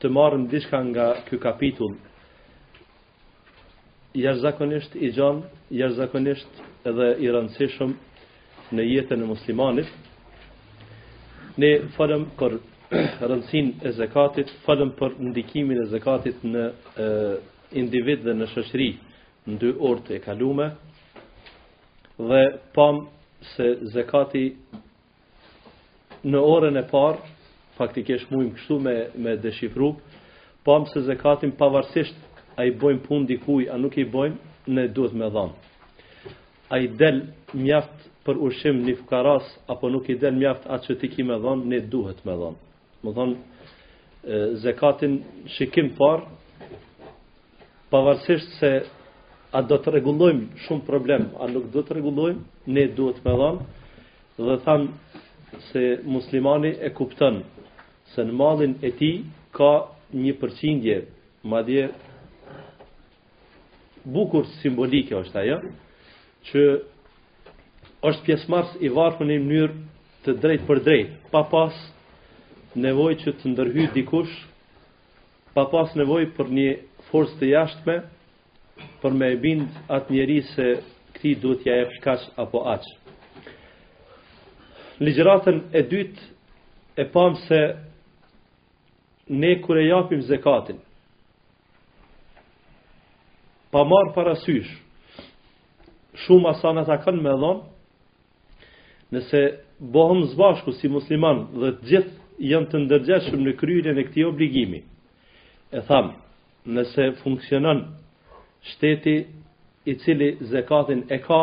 të marrim diçka nga ky kapitull. Jashtëzakonisht i gjanë, jashtëzakonisht edhe i rëndësishëm në jetën e muslimanit. Ne folëm për rëndësin e zekatit, folëm për ndikimin e zekatit në e, individ dhe në shoqëri në dy orët e kalume, dhe pamë se zekati Në orën e parë, faktikisht mujm kështu me, me deshifru, pamë se zekatin pavarësisht a i bojmë punë dikujt, a nuk i bojmë, ne duhet me dhanë. A i del mjaft për ushqim një fukaras, apo nuk i del mjaft atë që ti ki me dhanë, ne duhet me dhanë. Me thonë, zekatin shikim parë, pavarësisht se a do të rregullojmë shumë problem, a nuk do të rregullojmë, ne duhet me dhanë, dhe thamë se muslimani e kupton, se në mallin e tij ka një përqindje, madje bukur simbolike është ajo që është pjesëmarrës i varfri në mënyrë të drejtpërdrejtë, pa pas nevojë që të ndërhyjë dikush, pa pas nevojë për një forcë të jashtme për me e bind atë njeri se këtij duhet t'ia japësh kaq apo aq. Ligjëratën e dytë e pamë se ne kur e japim zekatin, Pa marrë parasysh, shumë asaj ata kanë me dhonë, nëse bohem s'bashku si musliman dhe të gjithë janë të ndërgjegjshëm në kryrjen e këtij obligimi, e thamë, nëse funksionon shteti i cili zekatin e ka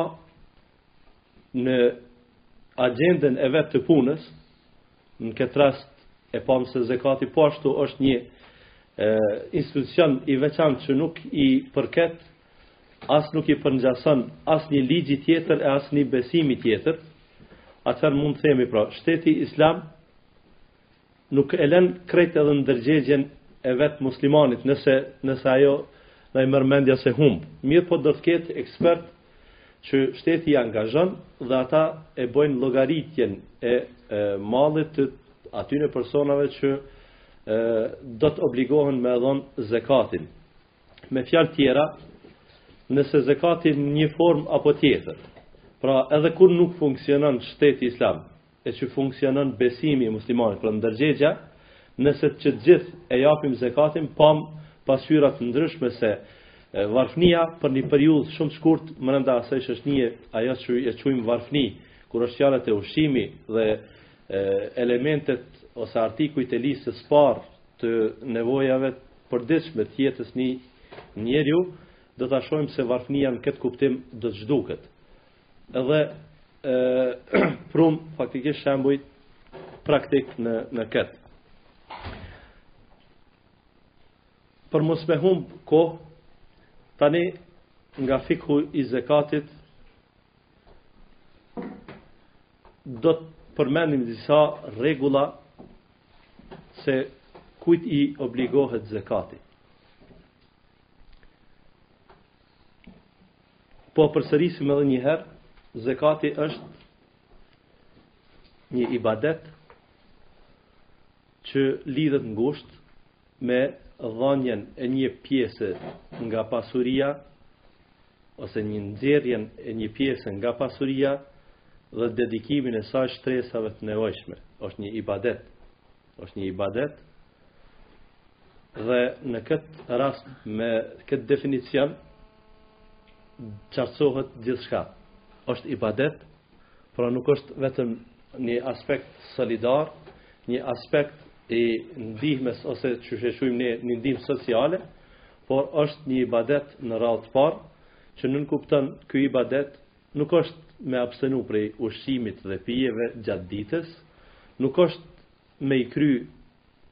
në agjendën e vet të punës, Në këtë rast e pamë se zekati po ashtu është një e, institucion i veçantë që nuk i përket as nuk i përngjason asnjë ligji tjetër e asnjë besimi tjetër, atëherë mund të themi pra, shteti islam nuk e len krejt edhe në ndërgjegjen e vetë muslimanit, nëse, nëse ajo në i merr mendja se humb. Mirëpo do të ketë ekspertë që shteti i angazhon dhe ata e bëjnë llogaritjen e mallit të atyne personave që do të obligohen me dhon zekatin. Me fjalë tjera, nëse zekati në një formë apo tjetër, pra edhe kur nuk funksionon shteti islam, e që funksionon besimi i muslimanit, pra ndërgjegja, nëse të gjithë e japim zekatin, pam pasqyrat ndryshme se varfnia për një periudhë shumë të shkurt brenda asaj që është një ajo që e quajmë varfni, kur është fjala te ushqimi dhe e, elementet ose artikujt e listës së parë të nevojave të përditshme të jetës së njeriut, do ta shohim se varfnia në këtë kuptim do të zhduket. Edhe prum' faktikisht shembuj praktik në në këtë. Për mos me humb kohë tani nga fikhu i zekatit do të përmendim disa rregulla se kujt i obligohet zekati. Po përsërisim edhe një herë, zekati është një ibadet që lidhet ngushtë me dhanien e një pjese nga pasuria ose një nxjerrjen e një pjese nga pasuria dhe dedikimin e saj shtresave të nevojshme. Është një ibadet. është një ibadet dhe në këtë rast me këtë definicion qartësohet gjithçka është ibadet pra nuk është vetëm një aspekt solidar një aspekt i ndihmës ose që sheshujmë një, një ndihmë sociale por është një ibadet në radhë të parë që nënkupton ky ibadet Nuk është me abstenu prej ushqimit dhe pijeve gjatë ditës, nuk është me i kry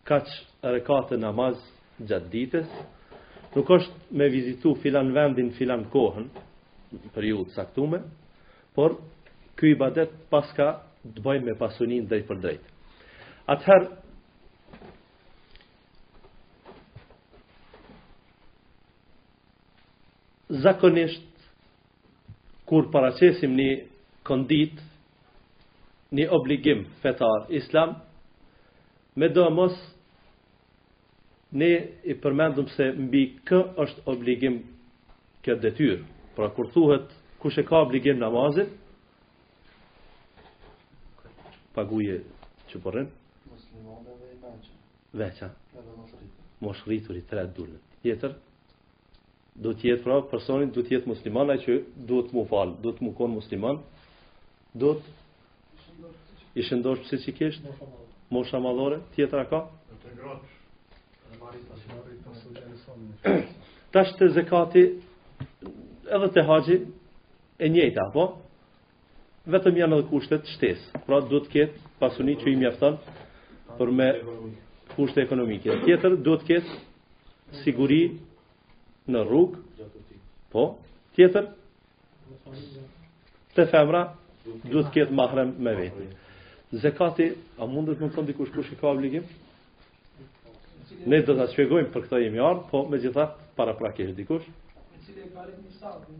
kaq rekate namaz gjatë ditës, nuk është me vizitu filan vendin filan kohën, në periudhë të caktume, por ky ibadet paska të bojë me pasuninë drejtpërdrejt. Atëherë Zakonisht, kur paraqesim një kondit, një obligim fetar islam, medoemos ne i përmendim se mbi kë është obligim kjo detyrë. Pra kur thuhet kush e ka obligim namazin, paguje që përrin, po Veqa. Moshërritur i tre dulë. Tjetër, duhet të jetë pra personi duhet të jetë musliman ai që duhet me u fal, duhet me kon musliman, duhet i shëndoshë psikikisht, mosha madhore, tjetra ka? Tash te zekati edhe te haxhi e njëjta, po? Vetëm janë edhe kushtet shtesë. Pra duhet të ketë pasuni që i mjafton për me kushte ekonomike. Tjetër duhet të ketë siguri në rrugë. Po, tjetër të femra duhet të ketë mahrem me veti. Zekati, a mundet më thonë dikush kush e ka obligim? Ne do ta shpjegojmë për këtë jemi ardhë, po megjithatë paraprakisht dikush. Me cilë e parit një sabë,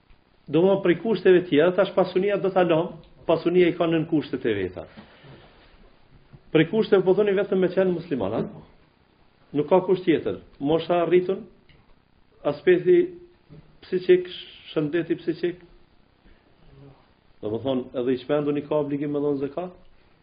Domthon prej kushteve tjera tash pasunia do ta lëm, pasunia i ka dhe kushtet e veta. Prej kushteve po thoni vetëm me qenë musliman, a? Nuk ka kusht tjetër. Mosha e rritun, aspekti psikik, shëndeti psikik. Domethonë, edhe i çmenduni ka obligim me dhonë zekat?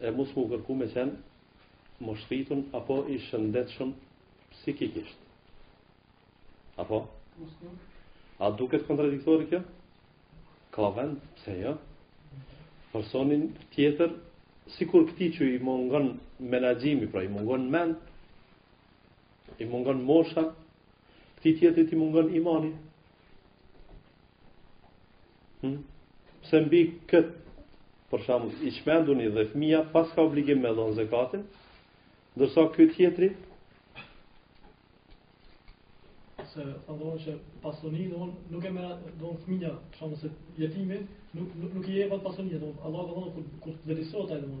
e mos mu kërku me qenë moshrritun apo i shëndetshëm psikikisht. Apo? A duket kontradiktore kjo? Ka vend, pse jo? Personin tjetër, sikur këtij që i mungon menaxhimi, pra i mungon mend, i mungon mosha, këtij tjetrit i mungon imani, Hmm? Pse mbi këtë, për shembull, i çmenduni dhe fëmija paska obligim me dhonë zekatin, ndërsa ky tjetri, se sado që pasuninë nuk e merr do fëmia për shkak se jetimi nuk nuk, nuk i jepet pasunia Allahu ka thënë kur të dërisohet ai do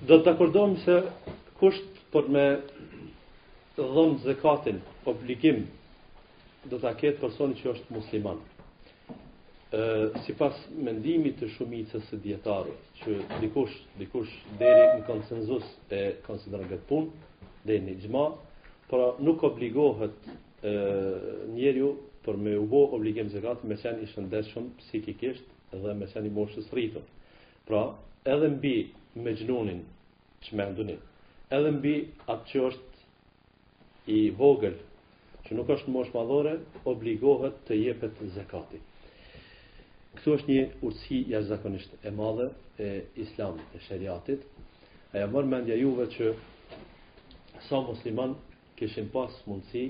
Do të dakordojmë se kusht për me dhënë zekatin obligim do ta ketë personi që është musliman. Ë sipas mendimit të shumicës së dijetarëve, që dikush dikush deri në konsenzus e konsideron këtë punë deri në ixhma, pra nuk obligohet ë njeriu për me u bë obligim zekati me qenë i shëndetshëm psikikisht dhe me qenë i moshës rritun. Pra, edhe mbi mexhnunin, çmendunin, edhe mbi atë që është i vogël, që nuk është moshë madhore, obligohet të jepet zekati. Këtu është një urtësi jashtëzakonisht e madhe e Islamit, e Sheriatit. A ja merr mendja juve që sa musliman kishin pas mundësi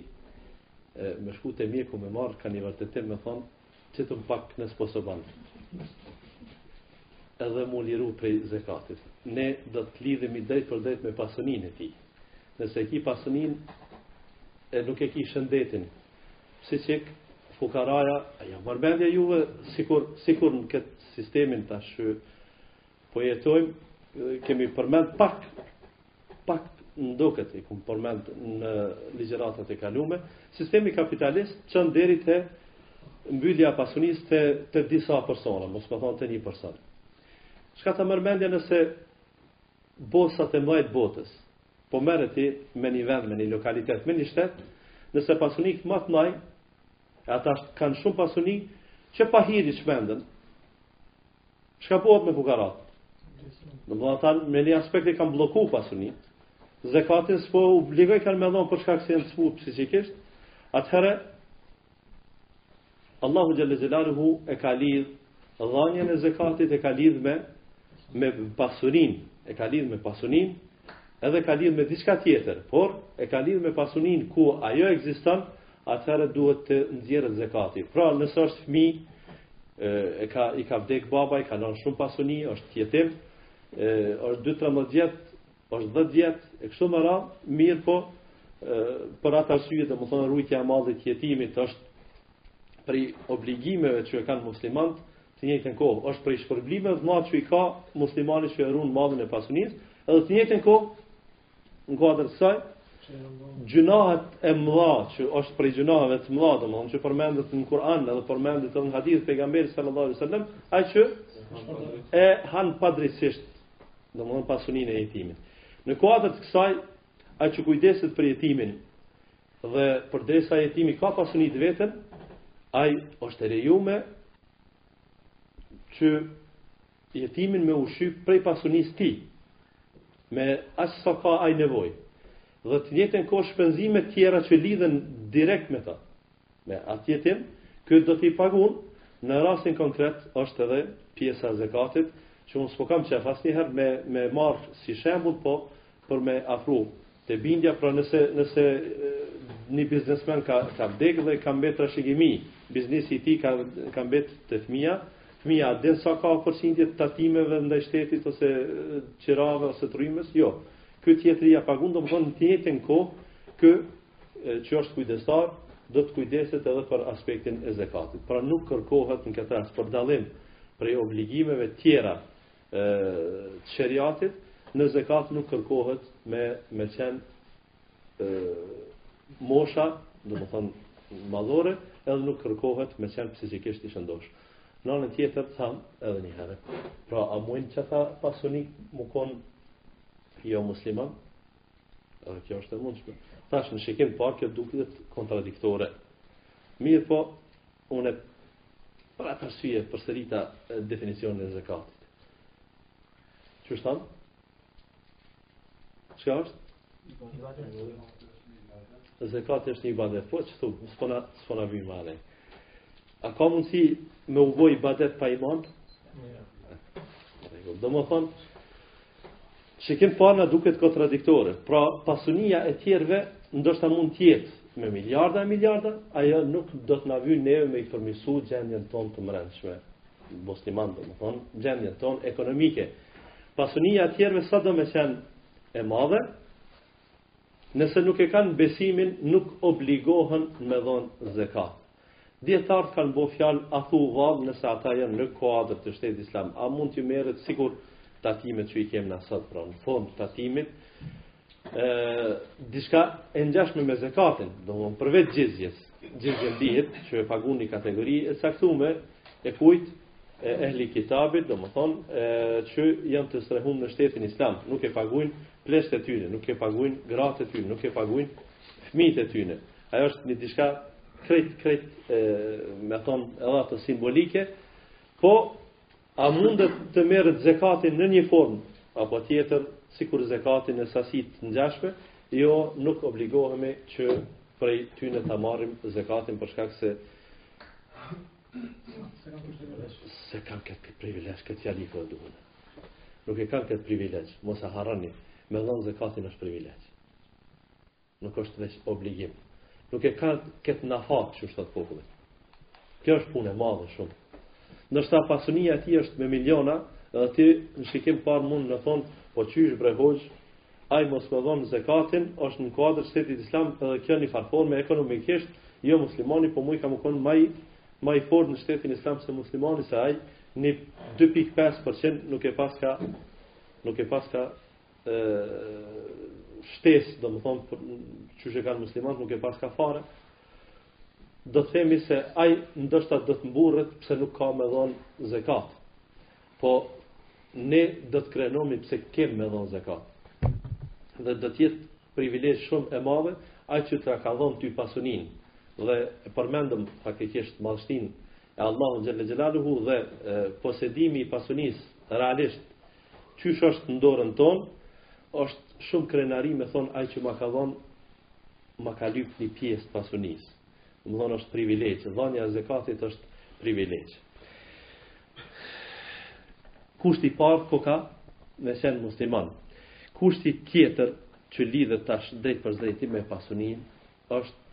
me shku te mjeku me marrë ka një vërtetim me thonë Ti të më pak n'dispozon. Edhe mu liru prej zekatit. Ne do të lidhemi drejtpërdrejt me pasunin e tij. Nëse e ki pasunin e nuk e ki shëndetin psiqik, fukaraja, a ja merr mendja juve, sikur, sikur në këtë sistemin tash që po jetojmë, kemi përmend pak Pak më doket i kom përmend në ligjeratat e kalume, sistemi kapitalist çon deri te mbyllja e pasunisë te, te disa persona, mos me thonë te një person. Çka ta merr mendja nëse bosat e mdhaj t'botës, po merre ti me një vend, me një lokalitet, me një shtet, nëse pasanikët ma t'mdhaj, e ata kanë shumë pasuni, që pahiri çmenden, Çka bëhet me fukarat? Domethënë ata me një aspekt e kanë blloku pasunin. Zekatin s'po obligohkan me dhonë për shkak se janë smut psikisht. Atëherë Allahu xhelle xhelaluhu e ka lidh dhanien e zekatit e ka lidh me me pasunin, e ka lidh me pasunin, s'e ka lidh me diçka tjetër, por e ka lidh me pasunin ku ajo ekziston atëherë duhet të nxjerret zekati. Pra, nëse është fmi, e ka, i ka vdek baba, i ka lanë shumë pasuni, është jetim, e, është 2-3 vjet, është 10 vjet, e kështu me radhë, mirëpo, e, për atë arsye domethonë rujtja e mallit të jetimit është prej obligimeve që e kanë muslimanët, të njëjtën kohë, është prej shpërblimeve të mdha që i ka muslimani që e run mallin e pasuninë, edhe të njëjtën kohë, Në kuadër të kësaj, gjynahet e mëdha që është prej gjynaheve të mëdha, domethonë që përmendet në Kur'an dhe përmendet edhe në hadith pejgamberit sallallahu alejhi ve selem, ai që e han padrejtësisht, domethonë pasuninë e jetimit. Në kuadër të kësaj, ai që kujdeset për jetimin dhe përderisa jetimi ka pasuni të vetën, ai është e lejume që jetimin me e ushqy prej pasunisë tij, me aq sa ka ai nevojë. Dhe të njëjtën kohë shpenzime tjera që lidhen direkt me ta. Me atë jetim, ky do t'i pagun në rastin konkret është edhe pjesa e zekatit, që unë s'po e kam qef asnjëherë me e marr si shembull, po për me afru Te bindja pra nëse nëse një biznesmen ka ka vdekë dhe ka mbet trashëgimi, biznesi i tij ka ka mbet te fëmija, fëmija a din sa ka përqindje të tatimeve ndaj shtetit ose qirave ose rrymës? Jo. Ky tjetri ja pagun domthon në të njëjtën kohë ky që është kujdestar do të kujdeset edhe për aspektin e zekatit. Pra nuk kërkohet në këtë rast për dallim prej obligimeve tjera të Sheriatit, në zekat nuk kërkohet me me qenë mosha, domethënë madhore, edhe nuk kërkohet me qenë psiqikisht i shëndosh. Në anën tjetër thamë edhe një herë. Pra, a mun që kjo pasuni me u kon jo musliman? Edhe kjo është e mundshme. Tash në shikim të parë kjo duket kontradiktore. Mirëpo, Unë për atë arsye përsërita definicionin e zekatit. Qysh tham? Çka është? Zekati është një ibadet. Po qysh thon, s'po na s'po na vjen marrë. A ka mundësi me u bë ibadet pa iman? Jo. Do më thonë, Shikim parë na duket kontradiktore. Pra, pasunia e tjerëve ndoshta mund të jetë me miliarda e miliarda, ajo nuk do të na vyjë neve me i përmisu gjendjen tonë të mbrendshme. Musliman do të thonë, gjendjen tonë ekonomike. Pasunia e tjerëve sa do me qenë e madhe, nëse nuk e kanë besimin, nuk obligohen me dhonë zekat. Dijetarët kanë bo fjalë a thu vallë nëse ata janë në kuadër të shtetit islam a mund t'ju merret sikur tatimet që i kem na sot pra në fund tatimi është diçka e ngjashme me zekatin domthon përveç xhizjes xhizja dihet që e pagun një kategori e caktume e kujt e ehli kitabit domthon e që janë të strehum në shtetin islam nuk e pagun pleqtë e tyne nuk e pagun gratë e tyne nuk e pagun fmitë e tyne Ajo është një diçka krejt krejt domethon edhe ato simbolike, po a mundet të merret zekati në një formë apo tjetër, sikur zekatin e sasi të ngjashme, jo nuk obligohemi që prej tyne ta marrim zekatin për shkak se s'e kanë këtë privilegj, këtë fjali për po duhen. Nuk e kanë këtë privilegj, mos e harroni, me dhonë zekatin është privilegj. Nuk është veç obligim. Nuk e ka këtë nafak qysh thot populli. Kjo është punë e madhe shumë. Ndoshta pasunia e tij është me miliona edhe ti në shikim parë mund me thon, po qysh bre hoj, ai mos me dhon zekatin, është në kuadër shtetit islam edhe kjo në farformë ekonomikisht, jo muslimani, po m'i ka me kon ma ma i fort në shtetin islam se muslimani se ai një 2.5% nuk e paska nuk e paska ë shtesë, domethënë qysh e kanë muslimanët nuk e paska fare. Do të themi se ai ndoshta do të mburret pse nuk ka me dhon zekat. Po ne do të krenohemi pse kem me dhon zekat. Dhe do të jetë privilegj shumë e madhe ai që të ka dhon ty pasunin. Dhe e përmendëm faktikisht madhështin e Allahut xhele xhelaluhu dhe posedimi i pasunisë realisht Qysh është në dorën tonë, është shumë krenari me thonë ai që ma ka dhonë, ma ka lypë një pjesë pasunisë. Me dhonë është privilegjë, dhanja e zekatit është privilegjë. Kushti i parë po ka me qenë musliman. Kushti tjetër që lidhet tash drejtpërdrejti me pasunin, është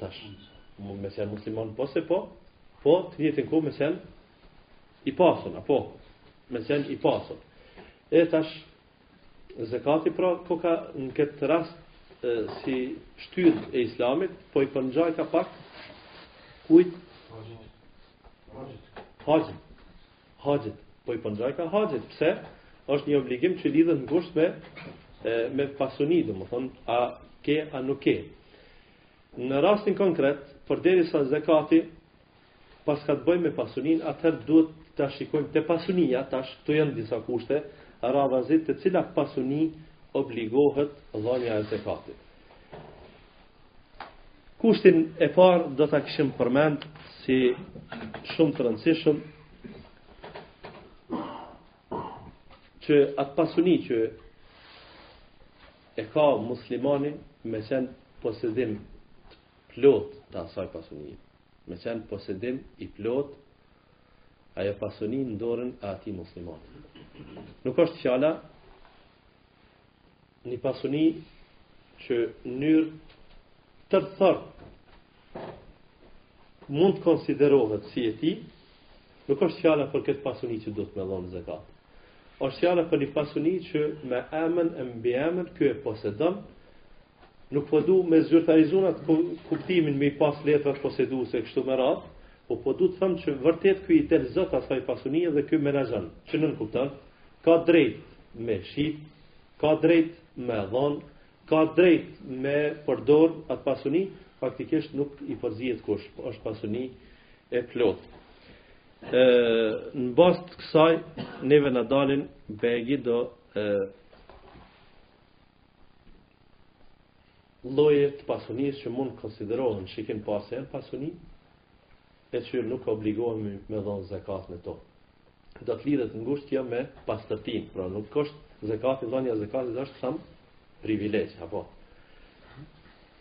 Tash, mund me qenë musliman po se po, po të njëjtën kohë me qenë i pasun, apo me qenë i pasun. E tash, zekati pra, po ka në këtë rast e, si shtyllë e islamit, po i përngjajka pak kujt? Haxhit. Haxhit. Haxhit, po i përngjajka haxhit, pse? Është një obligim që lidhet ngushtë me me pasuni, domethënë, a ke a nuk ke. Në rastin konkret, përderisa zekati paska të bëjë me pasuninë, atëherë duhet ta shikojmë te pasunia, tash këtu janë disa kushte, radhazi të cilat pasuni obligohet dhënia e zekatit. Kushtin e parë do ta kishim përmend si shumë të rëndësishëm që atë pasuni që e ka muslimani me qenë posedim të plotë të asaj pasunie. Me qenë posedim i plotë ajo pasuni në dorën e atij muslimani. Nuk është fjala Një pasuni që në mënyrë të tërthortë mund të konsiderohet si e tij, nuk është fjala për këtë pasuni që duhet me dhonë zekat. është fjala për një pasuni që me emën e mbiemën ky e posedon Nuk po du me zyrtarizu në atë kuptimin me i pas letrat poseduese e kështu me radhë, po po du të them që vërtet ky i del zot asaj pasunie dhe ky menaxhon, që nënkupton, ka drejt me shit, ka drejt me dhon, ka drejt me përdor atë pasuni, faktikisht nuk i përzihet kush, po është pasuni e plotë. Ë në bazë të kësaj neve na dalin bajagi do e, Lloje të pasunisë që mund të konsiderohen në shikim të parë se janë pasuni e që nuk obligohemi me dhonë zekat në to. Do të lidhet ngusht kjo me pastërtin, pra nuk është zekati, dhonja zekatit është thamë privilegj, apo.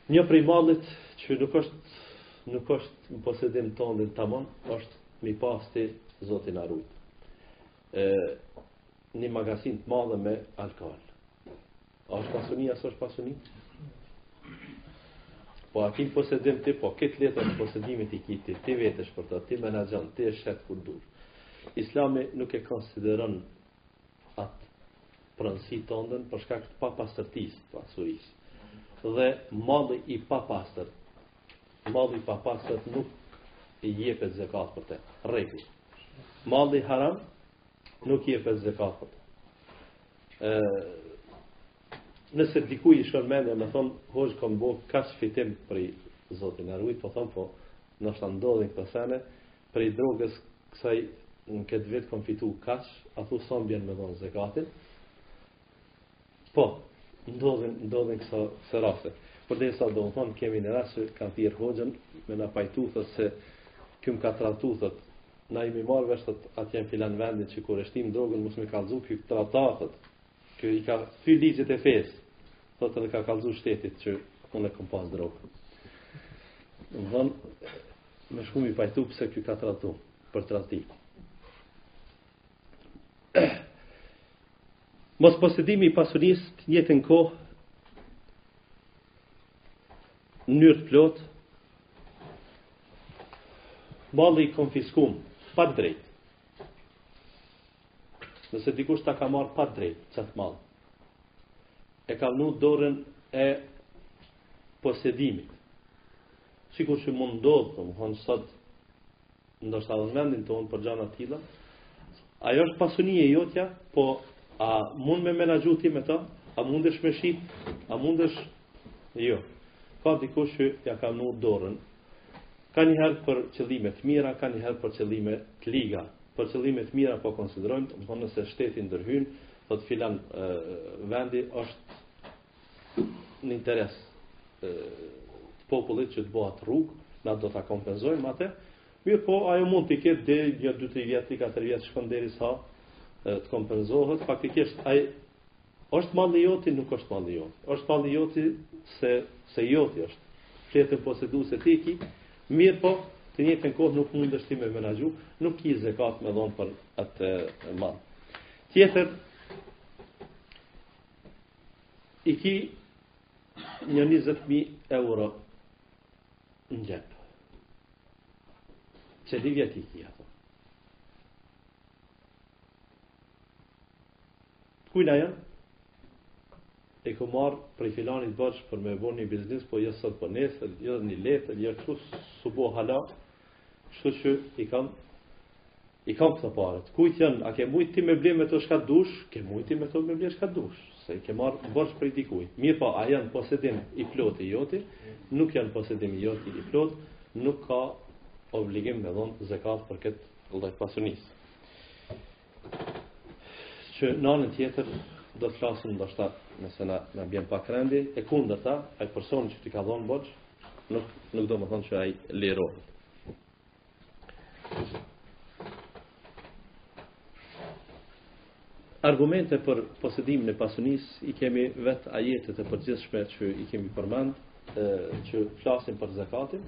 Një prej mallit që nuk është nuk është në posedim tonë, domethonë, është me pas ti, Zoti na rujt, një magazinë të madhe me alkohol. A është pasuni, a s'është pasuni? Po a e ki në posedim ti, po këtë letrën e posedimit e ki ti, ti vetesh për ta, ti menaxhon, ti e shet kur dush. Islami nuk e konsideron atë pronësi tënden për shkak të papastërtisë së pasurisë. Dhe malli i papastër, malli i papastër nuk i jepet zekat për te, rregull. Malli haram, nuk jepet zekati. Ë nëse dikujt i shkon mendja me thon hoxhë kom bo kaç fitim prej, Zoti e rujt, po thon po, vallahi ndodhin këto sene, prej drogës kësaj në këtë vit kom fitu kaç, a thu sa m'bjen me dhon zekatin, Po, ndodhin, ndodhin ksi, ksi raste. Përderisa domethënë, kemi raste që kanë thirë hoxhën me na pajtu, thot se ky m'ka tradhtu, thot, na jemi marrë vesh, thot, atje në filan vendin që kur e shtim drogën, mos me kalzu, ky tradhtar, thot, ky i ka thy ligjit e fesë, thot edhe ka kalzu shtetit që unë e kom pas drogën. Domethënë, me shku me i pajtu pse ky ka tradhtu, për tradhti. Mos posedimi i pasurisë në të njëjtën kohë në mënyrë të plotë malli i konfiskum pa të drejt. Nëse dikush ta ka marr pa të drejt qat mall. E ka vënë dorën e posedimit. Sikur që mund ndodh, domethon sot ndoshta edhe në vendin tonë për gjëra të tilla. Ajo është pasuni e jotja, po a mund me menaxhu ti me ta? A mundesh me shit? A mundesh? Jo. Ka dikush që ja ka vënë dorën. Nganjëherë për qëllime të mira, nganjëherë për qëllime të liga. Për qëllime të mira po konsiderojmë, domethënë nëse shteti ndërhyn, thotë filan vendi është në interes të popullit që të bëhat rrugë, na do ta kompenzojmë atë. Mirëpo, ajo mund të ketë dhe një 2-3 vjetë, 3-4 vjetë shkon deri sa të kompenzohet. Faktikisht, ai është malli joti, nuk është malli joti. është malli joti se, se joti është. Fletën poseduese ti e ki, mirëpo, në të njëjtën kohë nuk mundesh ti me menaxhu, nuk ki zekat me dhonë për atë mall. Tjetër, I ki një 20.000 euro në xhep. Qe ni vjet i ki ato. Kujna janë? E kum marrë prej filanit borxh për me bo një biznis, po jo sot po nesër, jo një letër, jo kështu, su bo hala, Kështu që i kam i kam këto paret. Kujt janë? A ke mujt ti me ble me to çka dush? Ke mujt ti me to me ble çka dush. Se i ke marr borxh prej dikujt. Mirëpo, a janë posedim i plotë i joti? Nuk janë posedim i joti i plotë, nuk ka obligim me dhon zekat për këtë lloj pasunisë. Që në anën tjetër do të flasim ndoshta nëse na na bjen pak rendi, e kundërta, ai person që t'i ka dhonë borxh, nuk nuk domethonë që ai lirohet. Argumente për posedimin e pasunisë i kemi vet ajetet e përgjithshme që i kemi përmend, që flasin për zekatin,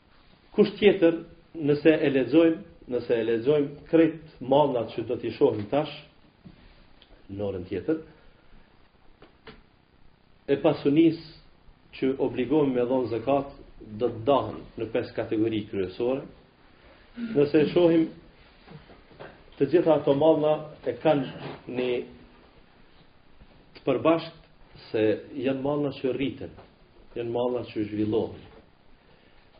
Kusht tjetër, nëse e lexojmë, nëse e lexojmë krejt mallnat që do t'i shohim tash në orën tjetër, e pasunisë që obligohemi me dhon zekat do të dahen në pesë kategori kryesore. Nëse e shohim të gjitha ato mallna e kanë një të përbashkët se janë mallna që rriten, janë mallna që zhvillohen.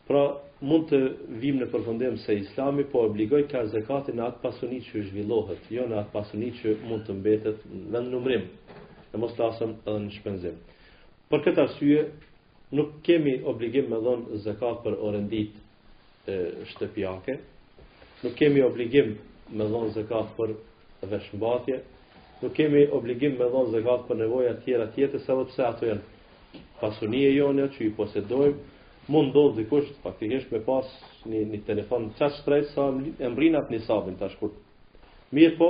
Pra, mund të vijmë në përfundim se Islami po obligojka zekatin në atë pasuni që zhvillohet, jo në atë pasuni që mund të mbetet në numërim, e mos thashë edhe në shpenzim. Për këtë arsye, nuk kemi obligim me dhonë zekat për orenditë e shtëpiake, nuk kemi obligim me dhonë zekat për veshmbathje, nuk kemi obligim me dhonë zekat për nevoja tjera t'jetës edhe pse ato janë Pasuni e jona që i posedojmë, mund t'ndodh dikush faktikisht me pas një, një telefon qaq shtrejt sa e mbrin atë nisabin tash kur mirëpo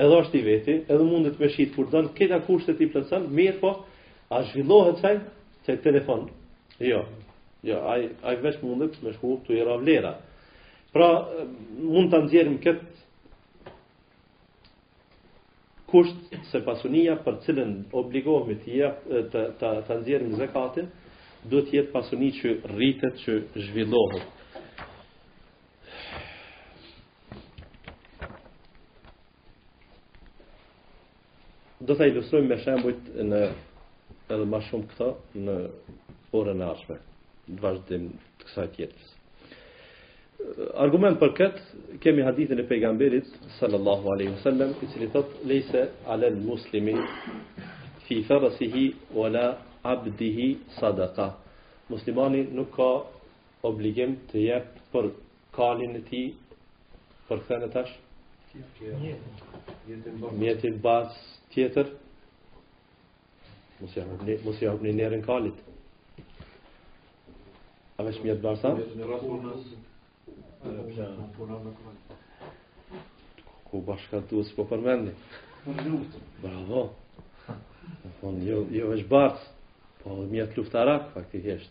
edhe është i veti edhe mundet me shit kur don këta kushtet i plotson mirëpo a zhvillohet qaj qaj telefon jo jo aj, aj veç mundet me shku tu i ra vlera pra mund ta nxjerrim këtë kusht se pasunia për cilën obligohemi të jap të ta ta nxjerrim zekatin duhet të jetë pasuni që rritet që zhvillohet do ta ilustrojmë me shembujt në edhe më shumë këto në orën e ardhshme vazhdim të kësaj tjetrës Argument për këtë kemi hadithin e pejgamberit sallallahu alaihi wasallam i cili thotë leysa alal muslimi fi farasihi wala abdihi sadaqa. Muslimani nuk ka obligim të jep për kalin e tij për me thënë tash mjetin bartës, tjetër Mos ja hupni, mos ja hupni nerën kalit. A veç mjet bartës a? Ku bashka tu s'po përmendi? Bravo. Po, jo, jo veç bartës, po mjet luftarak, faktikisht.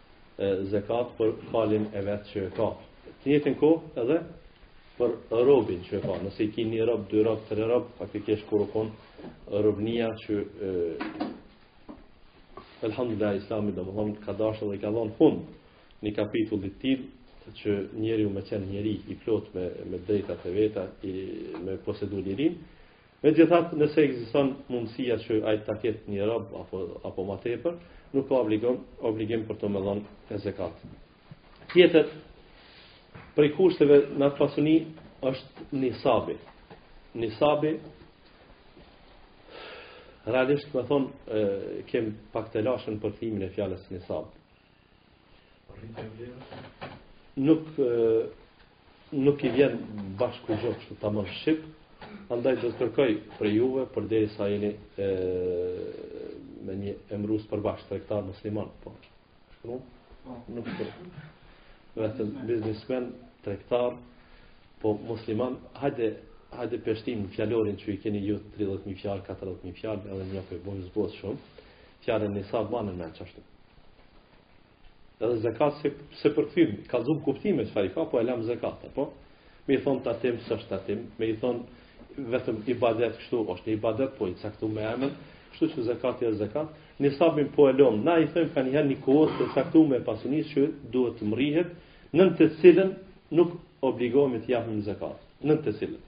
zekat për kalin e vet që e ka. Të njëjtën ka edhe për robin që e ka. Nëse i ki një rob, dy rob, tre rob, faktikisht kur u kon robnia që e, Elhamdulillah Islami do me thonë ka dashur dhe ka dhënë fund një kapitulli të tillë që njeriu me qenë njeri i plotë me të drejtat e veta e me posedu lirinë Megjithatë, nëse ekziston mundësia që ai ta ketë një rob apo apo ma tepër, nuk ka obligim obligim për to me dhonë e zekat. Tjetër prej kushteve në atë pasuni është nisabi. Nisabi realisht me thonë kemi pak telashe në përkthimin e fjalës nisab. Nuk nuk i vjen bash kurgjo kështu tamam shqip, andaj do të kërkoj prej juve përderisa jeni e, me një emërues të përbashkët tregtar musliman, po. Shkru? Po. Nuk të. Vetëm biznismen, tregtar, po musliman, hajde hajde peshtim në fjalorin që i keni ju 30.000 fjalë, 40.000 fjalë, edhe një për bojë zbotë shumë. Fjalën nisab bane me qashtu. Edhe zekat s'e përkthejmë, ka shumë kuptime çfarë ka, po e lam zekat, apo? Me i thonë tatim, s'është tatim, me i thonë vetëm ibadet kështu, është një ibadet, po i caktum me emën, kështu që zekati është zekat, nisabin po e lom, na i themi kanjëherë një kuotë të caktume e pasunisë që duhet të mrrihet, nën të cilën nuk obligohemi të japim zekat, nën të cilën.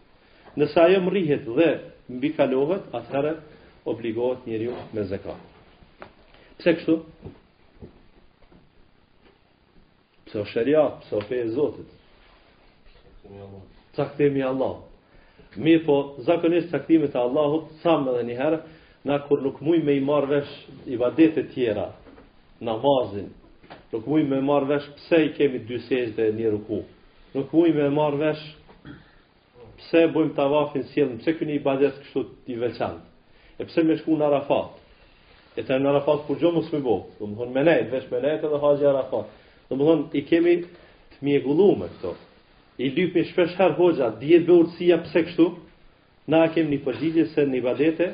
Nëse ajo mrrihet dhe mbikalohet, atëherë obligohet njeriu me zekat. Pse kështu? Pse o sheriat, pse o fe e Zotit? Caktimi i Allahut. Mirëpo, zakonisht caktimet e Allahut, thamë edhe njëherë, na kur nuk mujmë me i marrë vesh ibadetet tjera, namazin, nuk mujmë me marrë vesh pse i kemi dy sexhde dhe një ruku, nuk mujmë me marrë vesh Pse e bëjmë tavafin sjelljen? Pse ky një ibadet kështu i veçantë? E pse me shku në Arafat? Edhe në Arafat kurgjo mos me bo, do me thonë me nejtë, veç me nejtë edhe haxh Arafat. Do me thonë, i kemi të mjegullume këto. I lypin shpeshherë hoxha, cila është be urtësia, pse kështu? Na kemi një përgjigje se në ibadete,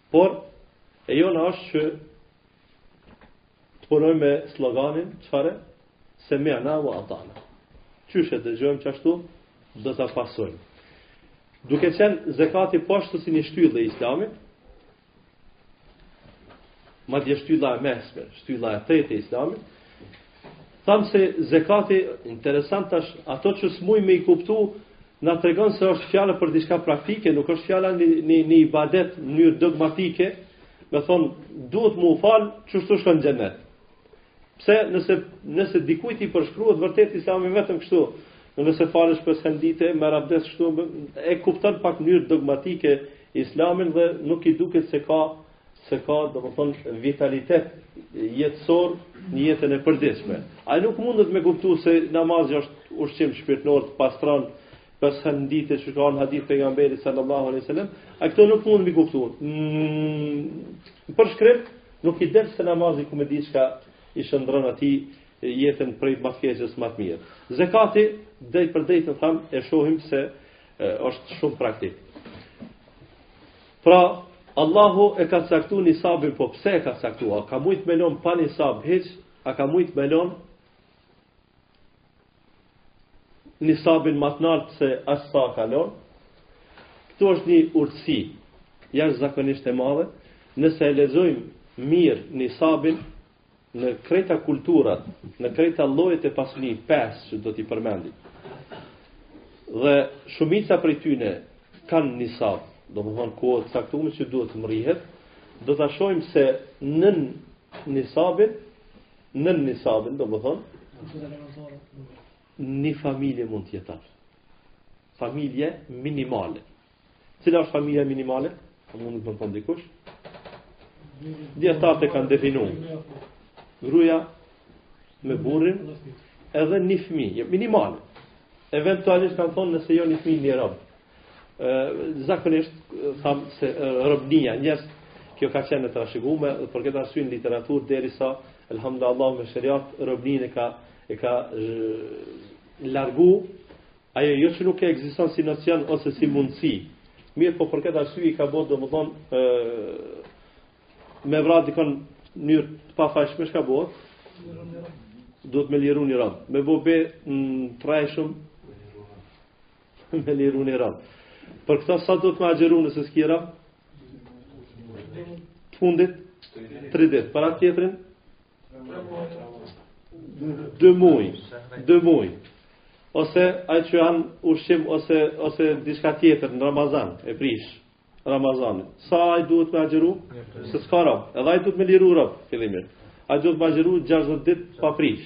Por, e jona është që të punojmë me sloganin, çfarë? Semi'na ue ata'na. Qysh e dëgjojmë qashtu, do ta pasojmë. Duke qenë zekati po ashtu po si një shtyllë e islamit, madje shtylla e mesme, shtylla e tretë e islamit, thamë se zekati, interesant është, ato që s'muj me i kuptu, na tregon se është fjala për diçka praktike, nuk është fjala në në në ibadet në mënyrë dogmatike, do me thon duhet me u fal, qështu shkon në xhenet. Pse nëse nëse dikujt i përshkruhet vërtet Islami vetëm kështu, nëse falesh pesë herë n'ditë, merr abdes kështu, e kupton pak në mënyrë dogmatike Islamin dhe nuk i duket se ka se ka, do me thonë, vitalitet jetësor në jetën e përditshme. A nuk mundet me kuptu se namazi është ushqim shpirtnor të pastron pesë herë n'ditë që ka në hadith pejgamberi sallallahu alejhi ue selem, a këto nuk mund me kuptu. Mm, për shembull, nuk e di se namazi ku me di çka, i shëndrron atij jetën prej ma t'keqes ma të mirë. Zekati, drejtpërdrejt të thamë, e shohim se është shumë praktik. Pra, Allahu e ka caktu nisabin, po pse e ka caktu? A ka mujt me lon pa nisab hiç? A ka mujt me lon nisabin ma t'nalt se asht sa ka lon? Këtu është një urtësi jashtëzakonisht e madhe. Nëse e lexojmë mirë nisabin, në krejta kulturat, në krejta llojet e pasunive që do t'i përmendim. Dhe shumica prej tyne kanë nisab, do me thonë kuotë të caktume që duhet të mrihet, do ta shohim se nën nisabin, nën nisabin, do me thonë, një familje mund të jeton Familje minimale. Cila është familja minimale? A mund të më thonë dikush? Dijetarët e kanë definu. Gruja me burrin edhe një fmi, jo, minimale. Eventualisht kanë thonë nëse jo një fmi një rob. Zakonisht, thamë se robnia, njës, kjo ka qenë trashigume, dhe për këtë arsye në literaturë, derisa, elhamdulilah me sheriat, robninë e ka, e ka largu, Ajo jo që nuk ekziston si nocion ose si mundësi, mirëpo për këtë arsye i ka bërë domethënë ë me vra dikon në mënyrë të pafajshme çka bëhet? Duhet me liru një rob. Me bo be në rrejshëm me liru një rob. Për këtë sa duhet me agjeru nëse s'ki rob? Të fundit? 3 dit. Po atë tjetrin? Dy muj, dy muj. Ose ai që han ushqim ose ose diçka tjetër në Ramazan, e prish Ramazanin. Sa ai duhet me agjëru? Se s'ka rob. Edhe ai duhet me liru rob fillimisht. Ai duhet me agjëru 60 ditë pa prish.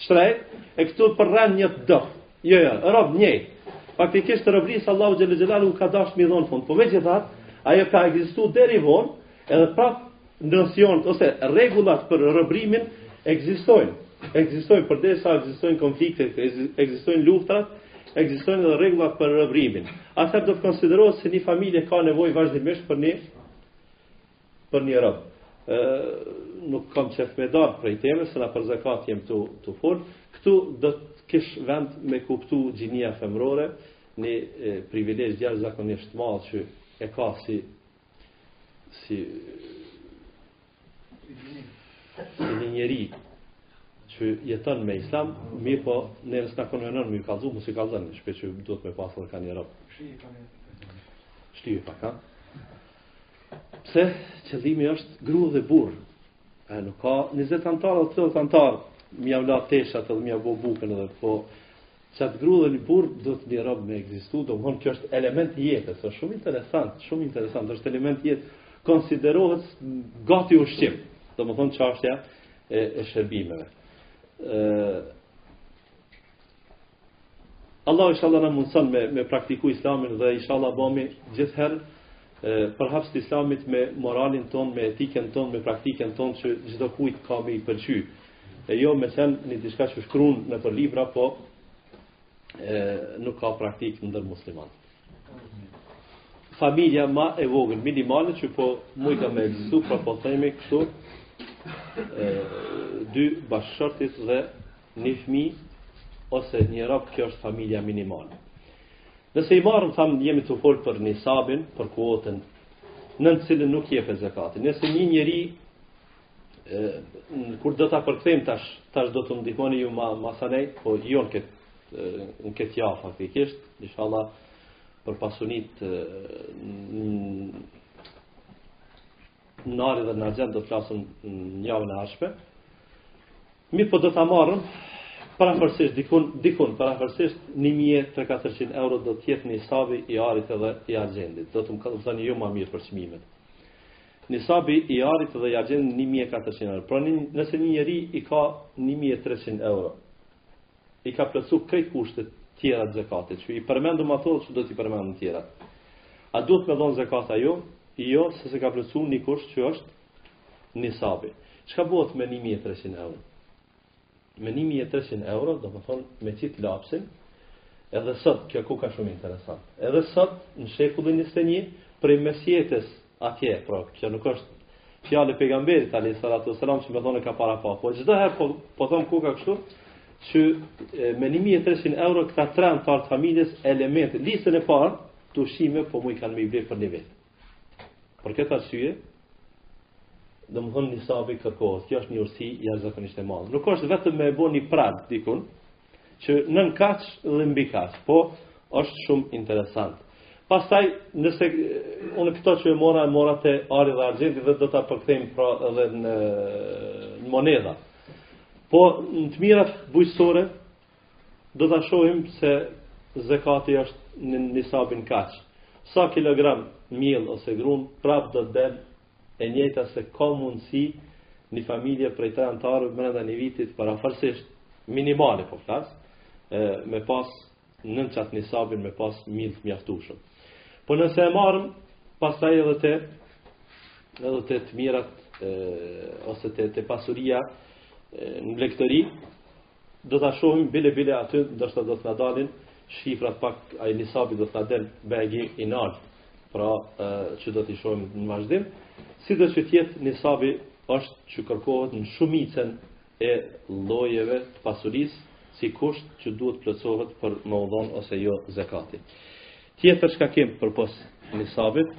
Shtrejt, e këtu përmend një rob. Jo, jo, rob njej. Faktikisht të robërisë Allahu Xhel-le Xhelaluhu ka dasht me i dhonë fund. Po megjithatë, ajo ka egzistu deri vonë, edhe prap nocionet, ose rregullat për robërimin, egzistojnë. Egzistojnë përderisa egzistojnë konflikte, egzistojnë luftrat, egzistojnë edhe rregullat për robërimin. Atëherë do të konsiderohet se një familje ka nevojë vazhdimisht për një Për një rob. Ë nuk kam qef me dal prej temës, se na për zakat jem tu, tu fol. Këtu do të kish vend me kuptu gjinia femërore, një privilegj jashtëzakonisht të madh që e ka si si si një njeri që jeton me islam, mirëpo neve s'na konvenon me i kalzu, mos i kalzon, shpia duhet me pasë dhe ka një rob. Shtyje pa ka. Pse qëllimi është grua dhe burrë. A nuk ka 20 anëtar ose 30 anëtar, me ia la teshat edhe me ia bo bukën edhe po qat grua dhe një burrë duhet një rob me ekzistu, domthon kjo është element i jetës, është shumë interesant, shumë interesant, është element i jetës, konsiderohet gati ushqim. Domthon çështja e, e shërbimeve. Ëh Allahu inshallah na mundson me me praktiku islamin dhe inshallah bëmi gjithherë përhapës të islamit me moralin tonë, me etikën tonë, me praktikën tonë që çdokujt ka me i pëlqy. E jo me qenë një diçka që shkrun nëpër libra, po e, nuk ka praktikë ndër muslimanë. Familja ma e vogël, minimale që po mujt me su, pra po themi kështu, e, dy bashkëshortit dhe Një fmi ose një rob kjo është familja minimale. Nëse i marrëm thamë jemi tu folë për nisabin, për kuotën, nën të cilën nuk jepet zekati. Nëse një njeri, e, kur do ta përkthejmë tash, tash do t'më ndihmoni ju ma, masanej, po jo në këtë, në këtë ja faktikisht, inshallah për pasunitë në ari dhe në argjend do të flasëm në javën e ardhshme, Mirëpo do ta marrëm parafërsisht dikun dikun parafërsisht 1300-400 euro do të jetë nisabi i arit edhe i argjendit. Do të më kalzoni ju ma mirë për çmimet. Nisabi i arit dhe i argjendit 1400 euro. Pra një, nëse një njeri i ka 1300 euro, i ka plotësu krejt kushtet tjera të zekatit, që i përmendëm ato që do t'i përmendëm tjera. A duhet me dhonë zekat a jo? Jo, se s'e ka plotësu një kusht që është nisabi. Çka bëhet me 1300 euro? Me 1300 euro, domethonë me qit lapsin, edhe sot kjo ku ka shumë interesant. Edhe sot në shekullin 21 prej mesjetës atje, pra kjo nuk është fjalë e pejgamberit alejhi salatu wesselam që me thonë ka para pa. Po çdo herë po po them ku ka kështu që me 1300 euro këta tre antarë t'familjes elementet, listën e parë të ushqimeve po mund i kanë me i ble për një vit. Për këtë arsye, domethonë nisabi kërkohet, kjo është një urësi jashtëzakonisht e madhe. Nuk është vetëm me e bo një prag dikun, që nën kaq dhe mbi kaq, po është shumë interesant. Pastaj, nëse unë këto që e mora, e mora te ari dhe argjendi dhe do ta përkthejmë pra edhe në, në monedha. Po, në të mirat bujqësore, Do ta shohim se zekati është në nisabin kaq. Sa kilogram miell ose grun prap do të del e njëjta se ka mundësi një familje prej tre anëtarëve brenda një viti përafërsisht minimale po flas me pas nën qat nisabin me pas mill të mjaftueshëm. Po nëse e marrëm pastaj edhe te edhe te të mirat e, ose te te pasuria në blegtori Do ta shohim bile bile aty ndoshta do të na dalin shifrat pak ai nisabi do të na del bëgi i nalt. Pra që do t'i shohim në vazhdim. Si do që të jetë nisabi është që kërkohet në shumicën e llojeve të pasurisë si kusht që duhet plotësohet për me u dhon ose jo zekati. Tjetër çka kemi përpos nisabit,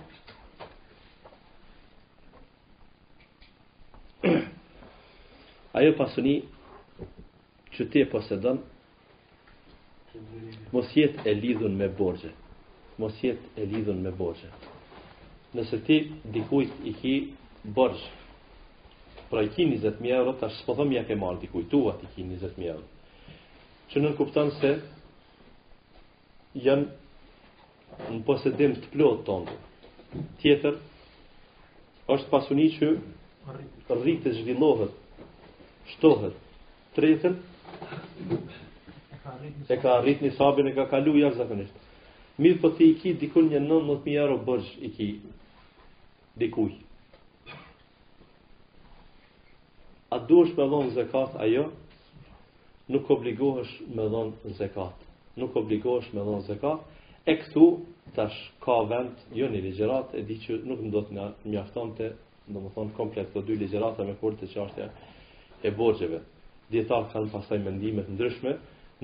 Ajo pasuni që ti e posedon mos jetë e lidhun me borxhe mos jetë e lidhun me borxhe nëse ti dikujt i ki borxh pra i ki 20.000 euro tash supozojmë ja ke marrë dikujt hua ti ki 20.000 euro që nënkupton se janë në posedim të plotë tënd. Tjetër, është pasuni që rritet zhvillohet, shtohet. Tretën, e ka mrri nisabin e ka kalu jashtëzakonisht. Mirëpo ti i ki dikun një 19.000 euro borxh i ki dikuj. A duhesh me dhonë zekat a jo? Nuk obligohesh me dhon zekat. Nuk obligohesh me dhon zekat. E këtu tash ka vend, jo një ligjërat, e di që nuk më do të na mjaftonte, domethonë, komplet të dy ligjërata me qartësu çështjen e borxheve. Dijetarët kanë pasaj mendime t'ndryshme,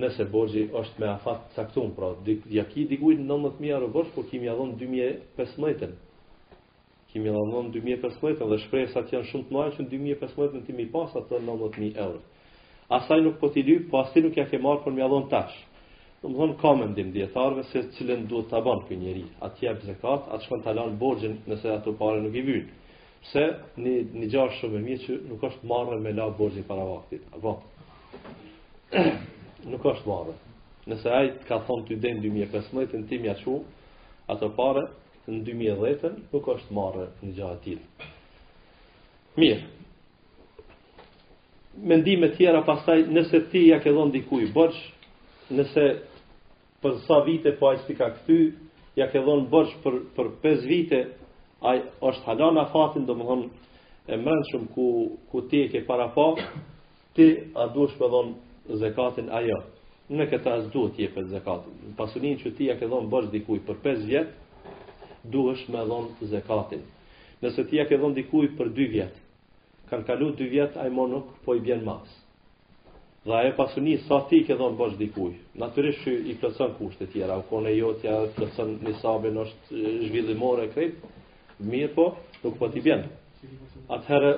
nëse borxhi është me afat t'caktum, pra, ja ki dikujt 19.000 euro borxh, po ki me ia dhon 2015-ën. Kemi dhënë në dy mijë e pesëmbëdhjetë dhe shpresat janë shumë të mëdha që në dy mijë e pesëmbëdhjetë mundet me i pas ato nëntëdhjetë mijë euro. Asaj nuk po t'i lyp, po as ti nuk ja ke marrë për m'ia dhënë tash. Domthon ka mendim dijetarëve se cilën duhet ta bën ky njeri, a të jep zekat, a të shkon ta lan borxhin nëse ato pare nuk i vijnë. Pse një një gjë është shumë e mirë që nuk është marrë me la borxhin para vaktit. Apo. nuk është marrë. Nëse ai ka thon ty deri 2015 ke ti me ja çu, ato parë Në dy mijë e dhjetë nuk është marrë një gjë e tillë. Mirë. Mendime tjera pastaj nëse ti ja ke dhënë dikujt borxh, nëse për sa vite po ai s't'i ka kthy, ja ke dhënë borxh për për 5 vite, ai është hala n'afatin, domthon e brendshëm ku ku ti e ke parapa, Ti a duhesh me dhon zekatin a jo? Në këtë rast duhet të jepet zekati. Pasurinë që ti ja ke dhënë borxh dikujt për 5 vjet, duhesh me dhon zekatin. Nëse ti ja ke dhënë dikujt për 2 vjet, kanë kalu 2 vjet ai më nuk po i bjen ma. Dhe ajo pasuni që ti ke dhënë borxh dikujt, natyrisht që i plotson kushtet e tjera, u kone jotja plotson nisabin është zhvillimore e krejt, Mirpo, nuk po t'i bjen. Atëherë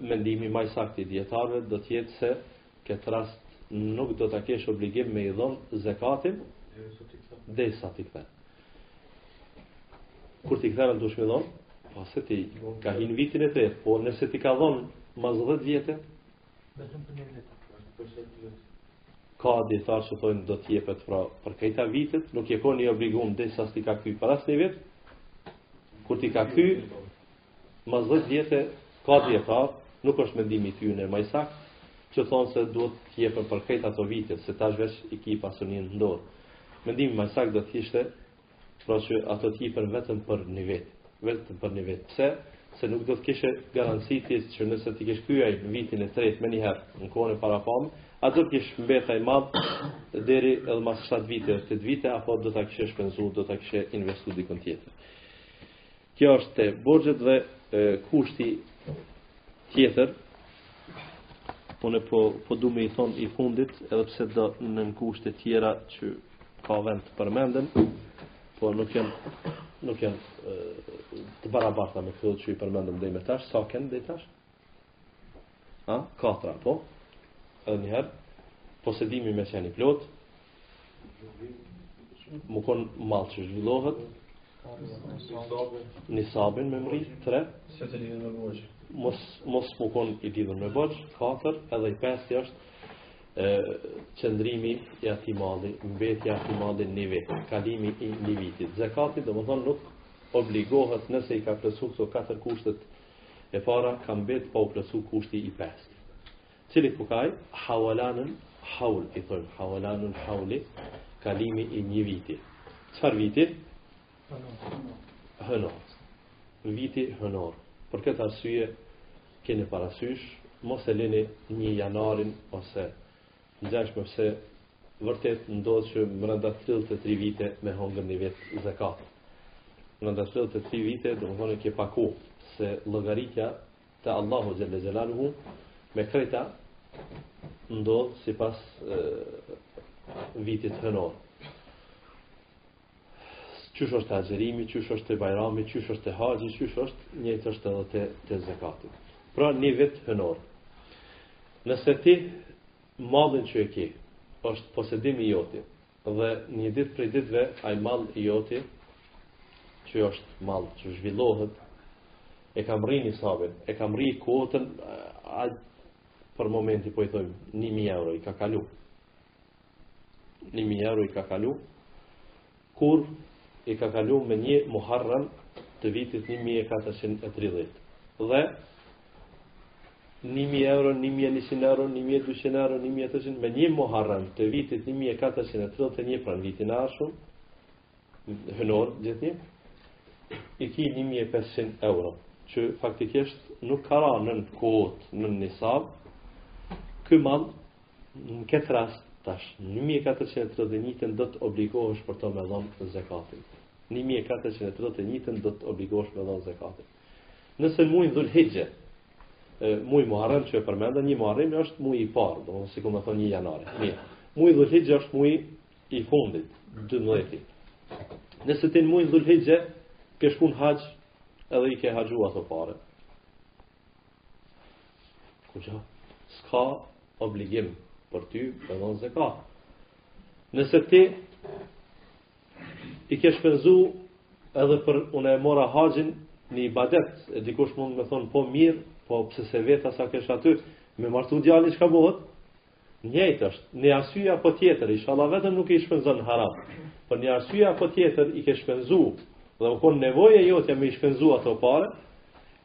mendimi më i saktë i dijetarëve do të jetë se n'këtë rast nuk do ta kesh obligim me i dhon zekatin derisa t'i kthen. Kur t'i kthen duhesh me dhon, nëse t'i ka kthy n'vitin e tretë, po nëse t'i ka dhon mas 10 vjetë, Vetëm për një vit. Ka dijetarë që thojnë do t'jepet pra për këta vite, nuk je kon i obligum derisa s't'i ka kthy për asnjë vit, kur t'i ka kthy, mas dhjetë vjetë, ka dijetarë, nuk është mendimi i tyne ma i sakt, që thonë se duhet t'jepet për krejt ato vite, se tash veç e ki pasunin në dorë. Mendimi ma i sakt do t'ishte Pra që ato të jepen vetëm për një vit, vetëm për një vit. Pse? Se nuk do të kishe garanci ti që nëse t'i kish kthy ai në vitin e tretë menjëherë, në kohën e parapame, a do të kish mbet ai mall deri edhe mas 7 vite, 8 vite, apo do ta kishe shpenzu, do ta kishe investu dikun tjetër. Kjo është te borxhet dhe kushti tjetër unë po po du me i thon i fundit edhe pse ndonjë kushte tjera që ka vend të përmenden po nuk janë nuk janë të barabarta me këto që i përmendëm deri më tash sa kanë deri tash Ha? Katra, po? Edhe njëherë, posedimi me qenë i plotë, më konë mall që zhvillohet, nisabin me mërri, tre, mos, mos më konë i lidhun me borxh, katër, edhe i pesti është, qëndrimi i atij malli, mbetja atij malli një vit, kalimi i një viti. Zekati domethonë nuk obligohet nëse i ka plotësu këto katër kushtet E para ka mbet pa u plotësu kushti i pestë. Cili u ka ai? Hawalanun haul i thon, hawalanun hauli, kalimi i një viti. Çfarë viti? Hënor. Viti hënor. Për këtë arsye keni parasysh mos e lini një janarin ose Ngjashme se vërtet ndodh që mrenda 33 vite me hongër një vit zakat. Mrenda 33 vite domethonë ke pa kohë se llogaritja te Allahu xhelle xhelaluhu me krejta ndodh sipas vitit hënor. Qysh është te agjërimi, qysh është te bajrami, qysh është te haxhi, qysh është njëjtë është edhe te, te zekati. Pra një vit hënor. Nëse ti mallin që e ki, është posedimi joti, dhe një ditë prej ditëve, ai mall i joti, që është mall që zhvillohet, e ka mrri nisabin, e ka mrri kuotën, a, për momenti po i thojmë, një mijë euro, i ka kalu, Një mijë euro i ka kalu, kur i ka kalu me një muharrem të vitit 1430. Dhe, një mijë euro, një mijë e njëqind euro, një mijë e dyqind euro, një mijë te me një muharrem të vitit 1431 pra n'vitin e ardhshëm, hënor gjithnjë, i ki 1500 euro, që faktikisht nuk ka ra nën kuotë, nën nisab, ky mall në këtë rast tash, 1431 do të obligohesh për të me dhonë zekatin. 1431 do të obligohesh me dhonë zekatin. Nëse në mujin dhul hixhe, muji muharem që e përmenda, një muharem është muji i parë, do sikur me thonë një janar. Një. Muji dhul hixhe është muji i fundit, 12-ti. Nëse ti në mujin Dhulhixhe ke shku në haxh edhe i ke harxhu ato pare. Kurgjo s'ka obligim për ty me dhënë zekat. Nëse ti i ke shpenzu edhe pra unë e mora haxhin një ibadet, e dikush mund me thonë po mirë, po pse s'e veta sa kesh aty, me martu djalin çka bëhet, Njëjtë është, një arsye apo tjetër, ishalla vetëm nuk i shpenzon n'haram. Për një arsye apo tjetër i ke shpenzu dhe u kon nevoja jotja me i shpenzu ato pare,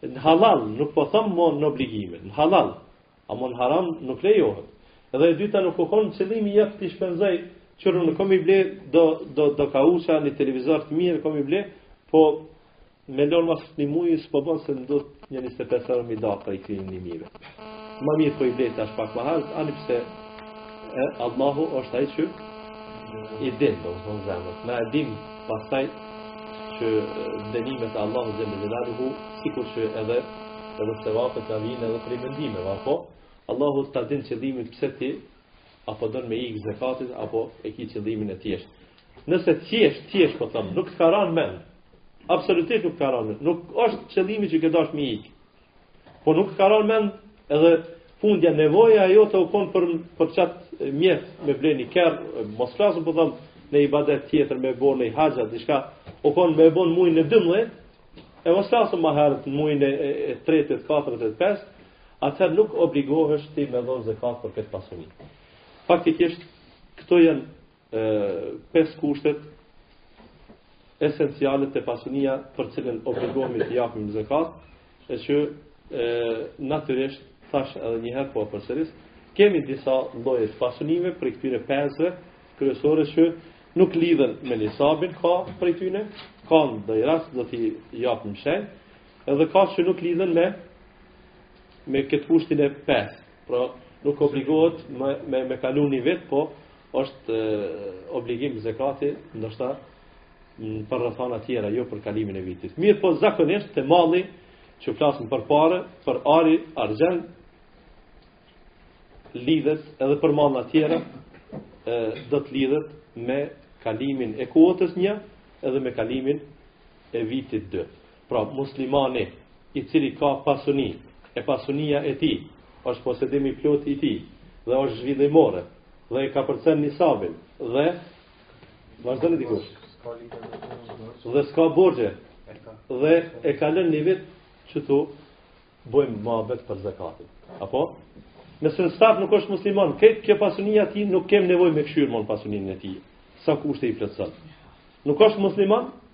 në halal, nuk po thëmë mo në obligime, në halal, a mo në haram nuk lejohet. Edhe e dyta nuk u kon qëllimi jat t'i shpenzoj, qe kom i ble do, do, do kauça një televizor të mirë, kom i ble, po Me lon mas një muji s'po bon se do një 25 euro me i da prej krejt një mije. Ma mirë po i blej tash pak ma herët, ani pse e, Allahu është ai që i din, domethonë zemrat. Na e dim pastaj që dënimet e Allahut xhele xhelaluhu, sikur që edhe edhe sevapet na vijnë edhe prej mendimeve, apo? Allahu ta din qëllimin pse ti, a po don me ikë zekatit, apo e ki qëllimin e thjeshtë. Nëse thjesht, thjesht, po thëmë, nuk të ka ranë n'men, Absolutisht nuk ka rënë. Nuk është qëllimi që ke dashur me ik. Po nuk ka rënë n'mend edhe fundja nevoja jote u kon për për qat mjet me ble ni kerr mos flasim po thom në ibadet tjetër me bën në haxh a diçka u kon me bën muin në 12 e mos flasim më herët në muin e 3 të 4 të 5 atëherë nuk obligohesh ti me dhon zekat për këtë pasuri faktikisht këto janë e pesë kushtet esenciale të pasunia për të cilën obligohemi të japim zekat, e që e, natyrisht thash edhe një herë po përsëris, kemi disa lloje të pasunive prej këtyre pesëve kryesore që nuk lidhen me nisabin ka prej tyne, ka në ndonji rast do t'i japim shenjë, edhe ka që nuk lidhen me me këtë kushtin e pestë. Pra, nuk obligohet me, me, me kalu një vit, po është e, obligim zekati, ndoshta për rrethana tjera, jo për kalimin e vitit. Mirëpo zakonisht te malli që flasim për pare, për ari, argjend, lidhet edhe për mallna tjera, e, do të lidhet me kalimin e kuotës një, edhe me kalimin e vitit dy. Pra, muslimani, i cili ka pasuni, e pasunia e tij, është posedim i plotë i tij, dhe është zhvillimore, dhe e kapërcen nisabin, dhe, vazhdoni dikush, dhe s'ka borxhe, dhe e kalën një vit qëtu bojmë muhabet për zekatin. Apo? Nëse në start nuk është musliman, këtë kjo pasunia e tij nuk kem nevojë me kqyrë mo pasuninë e tij, sa kushte i plotëson. Nuk është musliman,